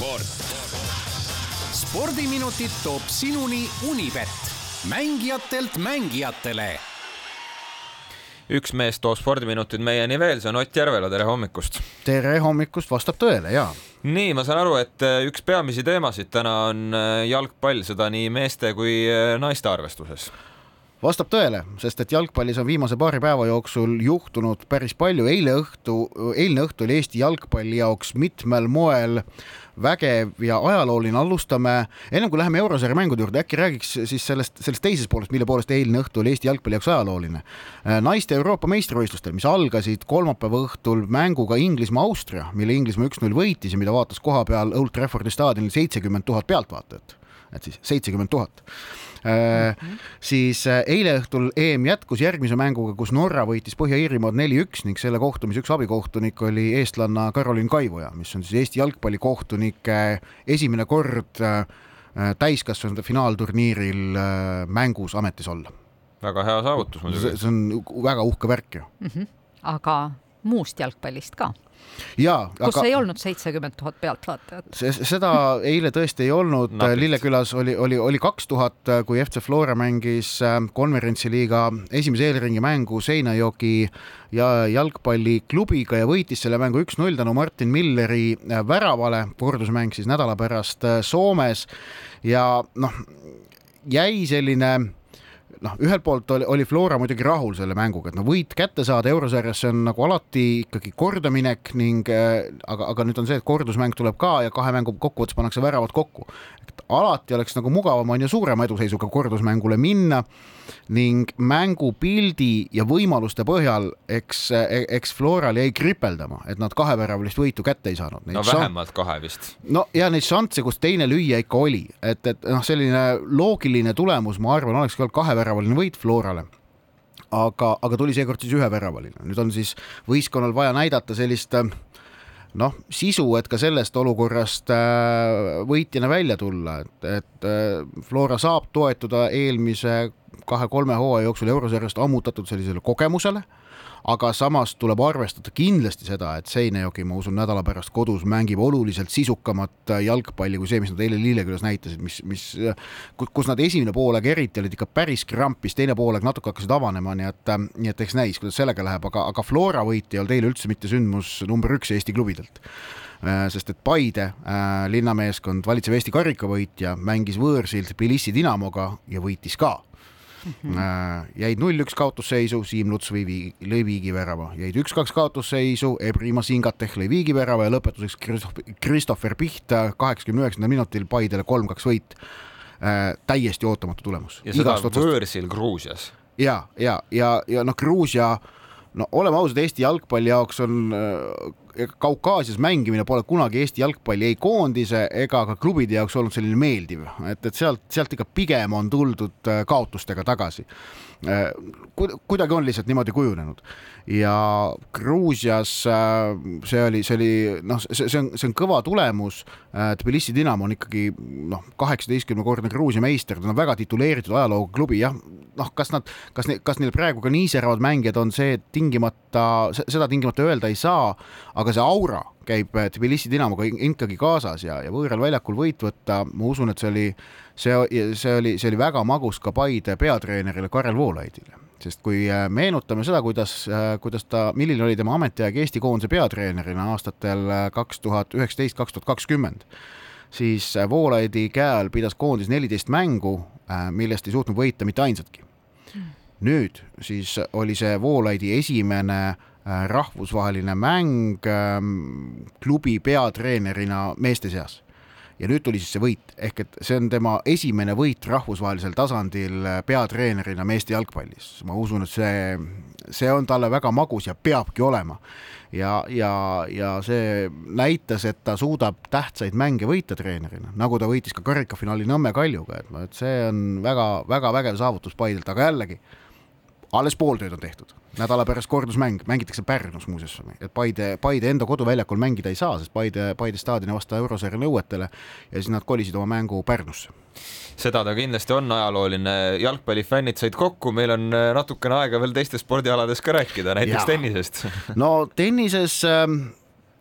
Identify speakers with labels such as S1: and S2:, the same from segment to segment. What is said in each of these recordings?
S1: sport. spordiminutid toob sinuni Unibet, mängijatelt mängijatele
S2: üks mees toob spordiminutid meieni veel, see on Ott Järvela, tere hommikust!
S3: tere hommikust, vastab tõele, jaa.
S2: nii, ma saan aru, et äh, üks peamisi teemasid täna on äh, jalgpall, seda nii meeste kui äh, naiste arvestuses
S3: vastab tõele, sest et jalgpallis on viimase paari päeva jooksul juhtunud päris palju, eile õhtu, eilne õhtu oli Eesti jalgpalli jaoks mitmel moel vägev ja ajalooline. alustame, ennem kui läheme eurosarja mängude juurde, äkki räägiks siis sellest, sellest teisest poolest, mille poolest eilne õhtu oli Eesti jalgpalli jaoks ajalooline. naiste Euroopa meistrivõistlustel, mis algasid kolmapäeva õhtul mänguga Inglismaa-Austria, mille Inglismaa üks-null võitis ja mida vaatas koha peal Old Traffordi staadionil seitsekümmend tuhat pealtvaatajat et siis seitsekümmend tuhat. Äh, siis äh, eile õhtul EM jätkus järgmise mänguga, kus Norra võitis Põhja-Iirimaad neli-üks ning selle kohtumise üks abikohtunik oli eestlanna Karolin Kaivoja, mis on siis Eesti jalgpallikohtunike esimene kord äh, täiskasvanute finaalturniiril mängus ametis olla.
S2: väga hea saavutus muidugi.
S3: see on väga uhke värk ju mm.
S4: -hmm. aga muust jalgpallist ka
S3: jaa.
S4: kus aga... ei olnud seitsekümmend tuhat pealtvaatajat.
S3: seda eile tõesti ei olnud, Lillekülas oli, oli, oli kaks tuhat, kui FC Flora mängis konverentsiliiga esimese eelringi mängu Seinajoki ja jalgpalliklubiga ja võitis selle mängu üks-null tänu Martin Milleri äh, väravale, kordusmäng siis nädala pärast äh, Soomes ja noh, jäi selline noh, ühelt poolt oli, oli Flora muidugi rahul selle mänguga, et no võit kätte saada eurosarjas, see on nagu alati ikkagi kordaminek ning äh, aga, aga nüüd on see, et kordusmäng tuleb ka ja kahe mängu kokkuvõttes pannakse väravad kokku. et alati oleks nagu mugavam on ju suurema eduseisuga kordusmängule minna ning mängupildi ja võimaluste põhjal eks, eks Floral jäi kripeldama, et nad kaheväravalist võitu kätte ei saanud.
S2: no vähemalt kahe vist.
S3: no ja neid šansse, kus teine lüüa ikka oli, et, et noh, selline loogiline tulemus, ma arvan, olekski olnud kaheväravaline võit Florale. Aga, aga tuli seekord siis üheväravaline, nüüd on siis võistkonnal vaja näidata sellist noh, sisu, et ka sellest olukorrast äh, võitjana välja tulla, et, et äh, Flora saab toetuda eelmise kahe-kolme hooaja jooksul eurosarjast ammutatud sellisele kogemusele aga samas tuleb arvestada kindlasti seda, et Seinejoki, ma usun, nädala pärast kodus mängib oluliselt sisukamat jalgpalli kui see, mis nad eile Lillekülas näitasid, mis, mis, kus nad esimene poolaeg eriti olid ikka päris krampis, teine poolaeg natuke hakkasid avanema, nii et, nii et eks näis, kuidas sellega läheb, aga, aga Flora võit ei olnud eile üldse mitte sündmus number üks Eesti klubidelt. Sest et Paide linnameeskond, valitsev Eesti karikavõitja, mängis võõrsil Tbilisi Dinamoga ja võitis ka mm. -hmm. jäid null-üks kaotusseisu, Siim Luts lõi viigi, lõi viigivärava, jäid üks-kaks kaotusseisu, Ebrima Singateh lõi viigivärava ja lõpetuseks Christopher Piht kaheksakümne üheksandal minutil Paidele kolm-kaks võit äh,. täiesti ootamatu tulemus.
S2: ja seda võõrsil Gruusias.
S3: ja, ja, ja, ja noh, Gruusia no oleme ausad, Eesti jalgpalli jaoks on äh, Kaukaasias mängimine pole kunagi Eesti jalgpalli ei koondise ega ka klubide jaoks olnud selline meeldiv, et, et sealt, sealt ikka pigem on tuldud äh, kaotustega tagasi. Äh, kuidagi on lihtsalt niimoodi kujunenud ja Gruusias äh, see oli, see oli noh, see, see on, see on kõva tulemus. Tbilisi Dinamo on ikkagi noh, kaheksateistkümnekordne Gruusia meister, ta on väga tituleeritud ajalooga klubi, jah, noh, kas nad, kas, kas neil praegu ka nii säravad mängijad on see tingimata, seda tingimata öelda ei saa, aga see aura käib Tbilisi Dinamoga ikkagi kaasas ja, ja võõral väljakul võit võtta, ma usun, et see oli, see, see oli, see oli väga magus ka Paide peatreenerile Karel Voolaidile sest kui äh, meenutame seda, kuidas, äh, kuidas ta, milline oli tema ametiaeg Eesti koondise peatreenerina aastatel äh, kaks tuhat üheksateist, kaks tuhat kakskümmend, siis Voolaidi käe all pidas koondis neliteist mängu, millest ei suutnud võita mitte ainsatki. Hmm. nüüd siis oli see Voolaidi esimene äh, Äh, rahvusvaheline mäng ähm, klubi peatreenerina meeste seas. ja nüüd tuli siis see võit, ehk et see on tema esimene võit rahvusvahelisel tasandil äh, peatreenerina meeste jalgpallis. ma usun, et see, see on talle väga magus ja peabki olema. ja, ja, ja see näitas, et ta suudab tähtsaid mänge võita treenerina, nagu ta võitis ka karikafinaali Nõmme Kaljuga, et, et see on väga-väga vägev saavutus Paidelt, aga jällegi alles pool tööd on tehtud, nädala pärast kordusmäng, mängitakse Pärnus muuseas, et Paide, Paide enda koduväljakul mängida ei saa, sest Paide, Paide staadion ei vasta eurosarja nõuetele ja siis nad kolisid oma mängu Pärnusse.
S2: seda ta kindlasti on ajalooline, jalgpallifännid said kokku, meil on äh, natukene aega veel teistes spordialades ka rääkida, näiteks ja. tennisest.
S3: No tennises äh,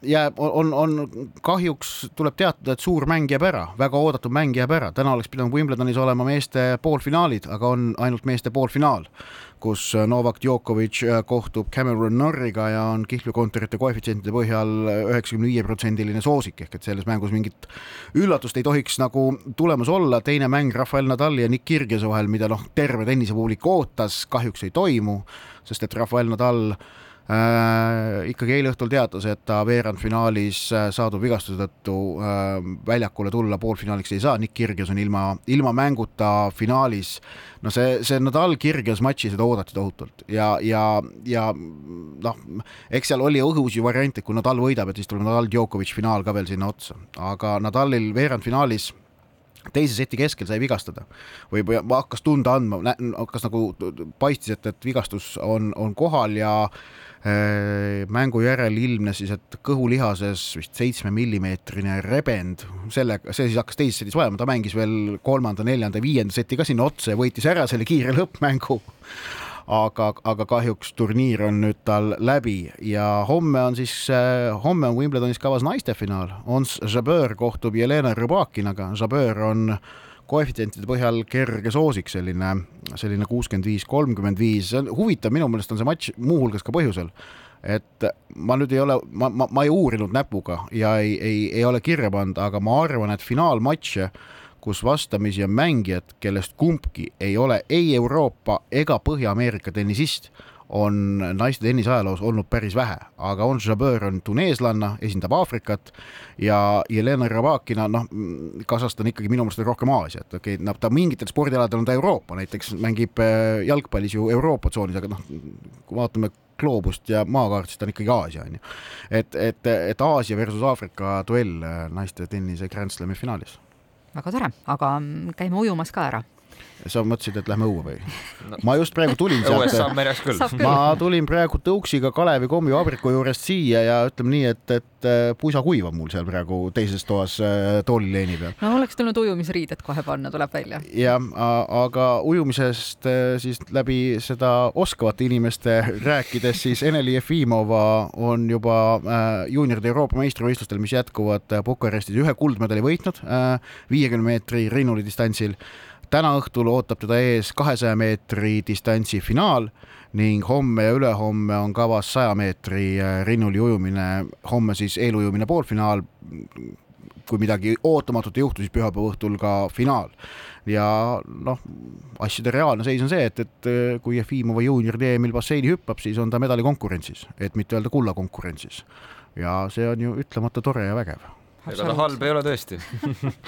S3: jääb, on, on kahjuks tuleb teatada, et suur mäng jääb ära, väga oodatud mäng jääb ära, täna oleks pidanud Wimbledonis olema meeste poolfinaalid, aga on ainult meeste poolfinaal, kus Novak Djokovic kohtub Cameron Norriga ja on kihlveokontorite koefitsientide põhjal üheksakümne viie protsendiline soosik. Ehk et selles mängus mingit üllatust ei tohiks nagu tulemas olla, teine mäng Rafael Nadali ja Nick Kyrgiose vahel, mida noh, terve tennisepublik ootas, kahjuks ei toimu, sest et Rafael Nadal äh, ikkagi eile õhtul teatas, et ta veerandfinaalis äh, saadud vigastuse tõttu äh, väljakule tulla poolfinaaliks ei saa, Nick Kyrgios on ilma, ilma mänguta finaalis. No see, see Nadal Kyrgios matši, seda oodati tohutult. Ja, ja, ja noh, eks seal oli õhus ju variant, et kui Nadal võidab, et siis tuleb Nadal Djokovic finaal ka veel sinna otsa, aga Nadalil veerandfinaalis teise seti keskel sai vigastada. Või, või hakkas tunda andma, hakkas nagu paistis, et, et vigastus on, on kohal ja äh, mängu järel ilmnes siis, et kõhulihases vist seitsme millimeetrine rebend, sellega, see siis hakkas teises setis vajama, ta mängis veel kolmanda, neljanda, viienda seti ka sinna otsa ja võitis ära selle kiire lõppmängu aga, aga kahjuks turniir on nüüd tal läbi ja homme on siis, homme on Wimbledonis kavas naiste finaal, Ons Jabeur kohtub Jelena Rybakinaga, Jabeur on koefitsientide põhjal kerge soosik, selline, selline kuuskümmend viis, kolmkümmend viis, see on huvitav, minu meelest on see matš muuhulgas ka põhjusel, et ma nüüd ei ole, ma, ma, ma ei uurinud näpuga ja ei, ei, ei ole kirja pannud, aga ma arvan, et finaalmatše kus vastamisi on mängijad, kellest kumbki ei ole ei Euroopa ega Põhja-Ameerika tennisist, on naiste tennise ajaloos olnud päris vähe, aga Ons Jabeur on tuneeslanna, esindab Aafrikat ja Jelena Rybakina, noh, Kasahstan ikkagi minu meelest on rohkem Aasia, et okei okay,, no ta mingitel spordialadel on ta Euroopa, näiteks mängib äh, jalgpallis ju Euroopa tsoonis, aga noh, kui vaatame gloobust ja maakaart, siis ta on ikkagi Aasia on ju. et, et, et Aasia versus Aafrika duell äh, naiste tennise Grand Slami finaalis
S4: väga tore, aga mm, käime ujumas ka ära.
S3: Sa mõtlesid, et lähme õue või no.? ma just praegu tulin
S2: õues
S3: sealt
S2: saab, mereks küll.
S3: Ma tulin praegu tõuksiga Kalevi kommivabriku juurest siia ja ütleme nii, et, et äh, pusa kuiv on mul seal praegu teises toas äh, toolileeni peal.
S4: no oleks tulnud ujumisriided kohe panna, tuleb välja.
S3: jah, aga ujumisest siis läbi seda oskavate inimeste rääkides, siis Eneli Jefimova on juba juunioride Euroopa meistrivõistlustel, mis jätkuvad Bukarestis ühe kuldmedali võitnud viiekümne meetri rinnuli distantsil. Täna õhtul ootab teda ees kahesaja meetri distantsi finaal ning homme ja ülehomme on kavas saja meetri äh, rinnuli ujumine, homme siis eelujumine poolfinaal kui midagi ootamatut ei juhtu, siis pühapäeva õhtul ka finaal. ja noh, asjade reaalne seis on see, et, et äh, kui Jefimova juunioride EM-il basseini hüppab, siis on ta medalikonkurentsis, et mitte öelda kullakonkurentsis. ja see on ju ütlemata tore ja vägev.
S2: Ega ta halb ei ole tõesti.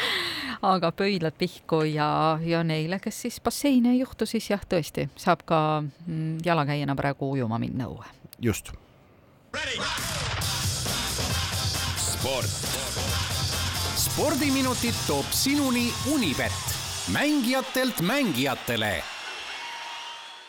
S4: aga pöidlad pihku ja, ja neile, kes siis basseini ei juhtu, siis jah, tõesti saab ka mm, jalakäijana praegu ujuma minna õue.
S3: just.
S1: sport. spordiminutid toob sinuni Unibet, mängijatelt mängijatele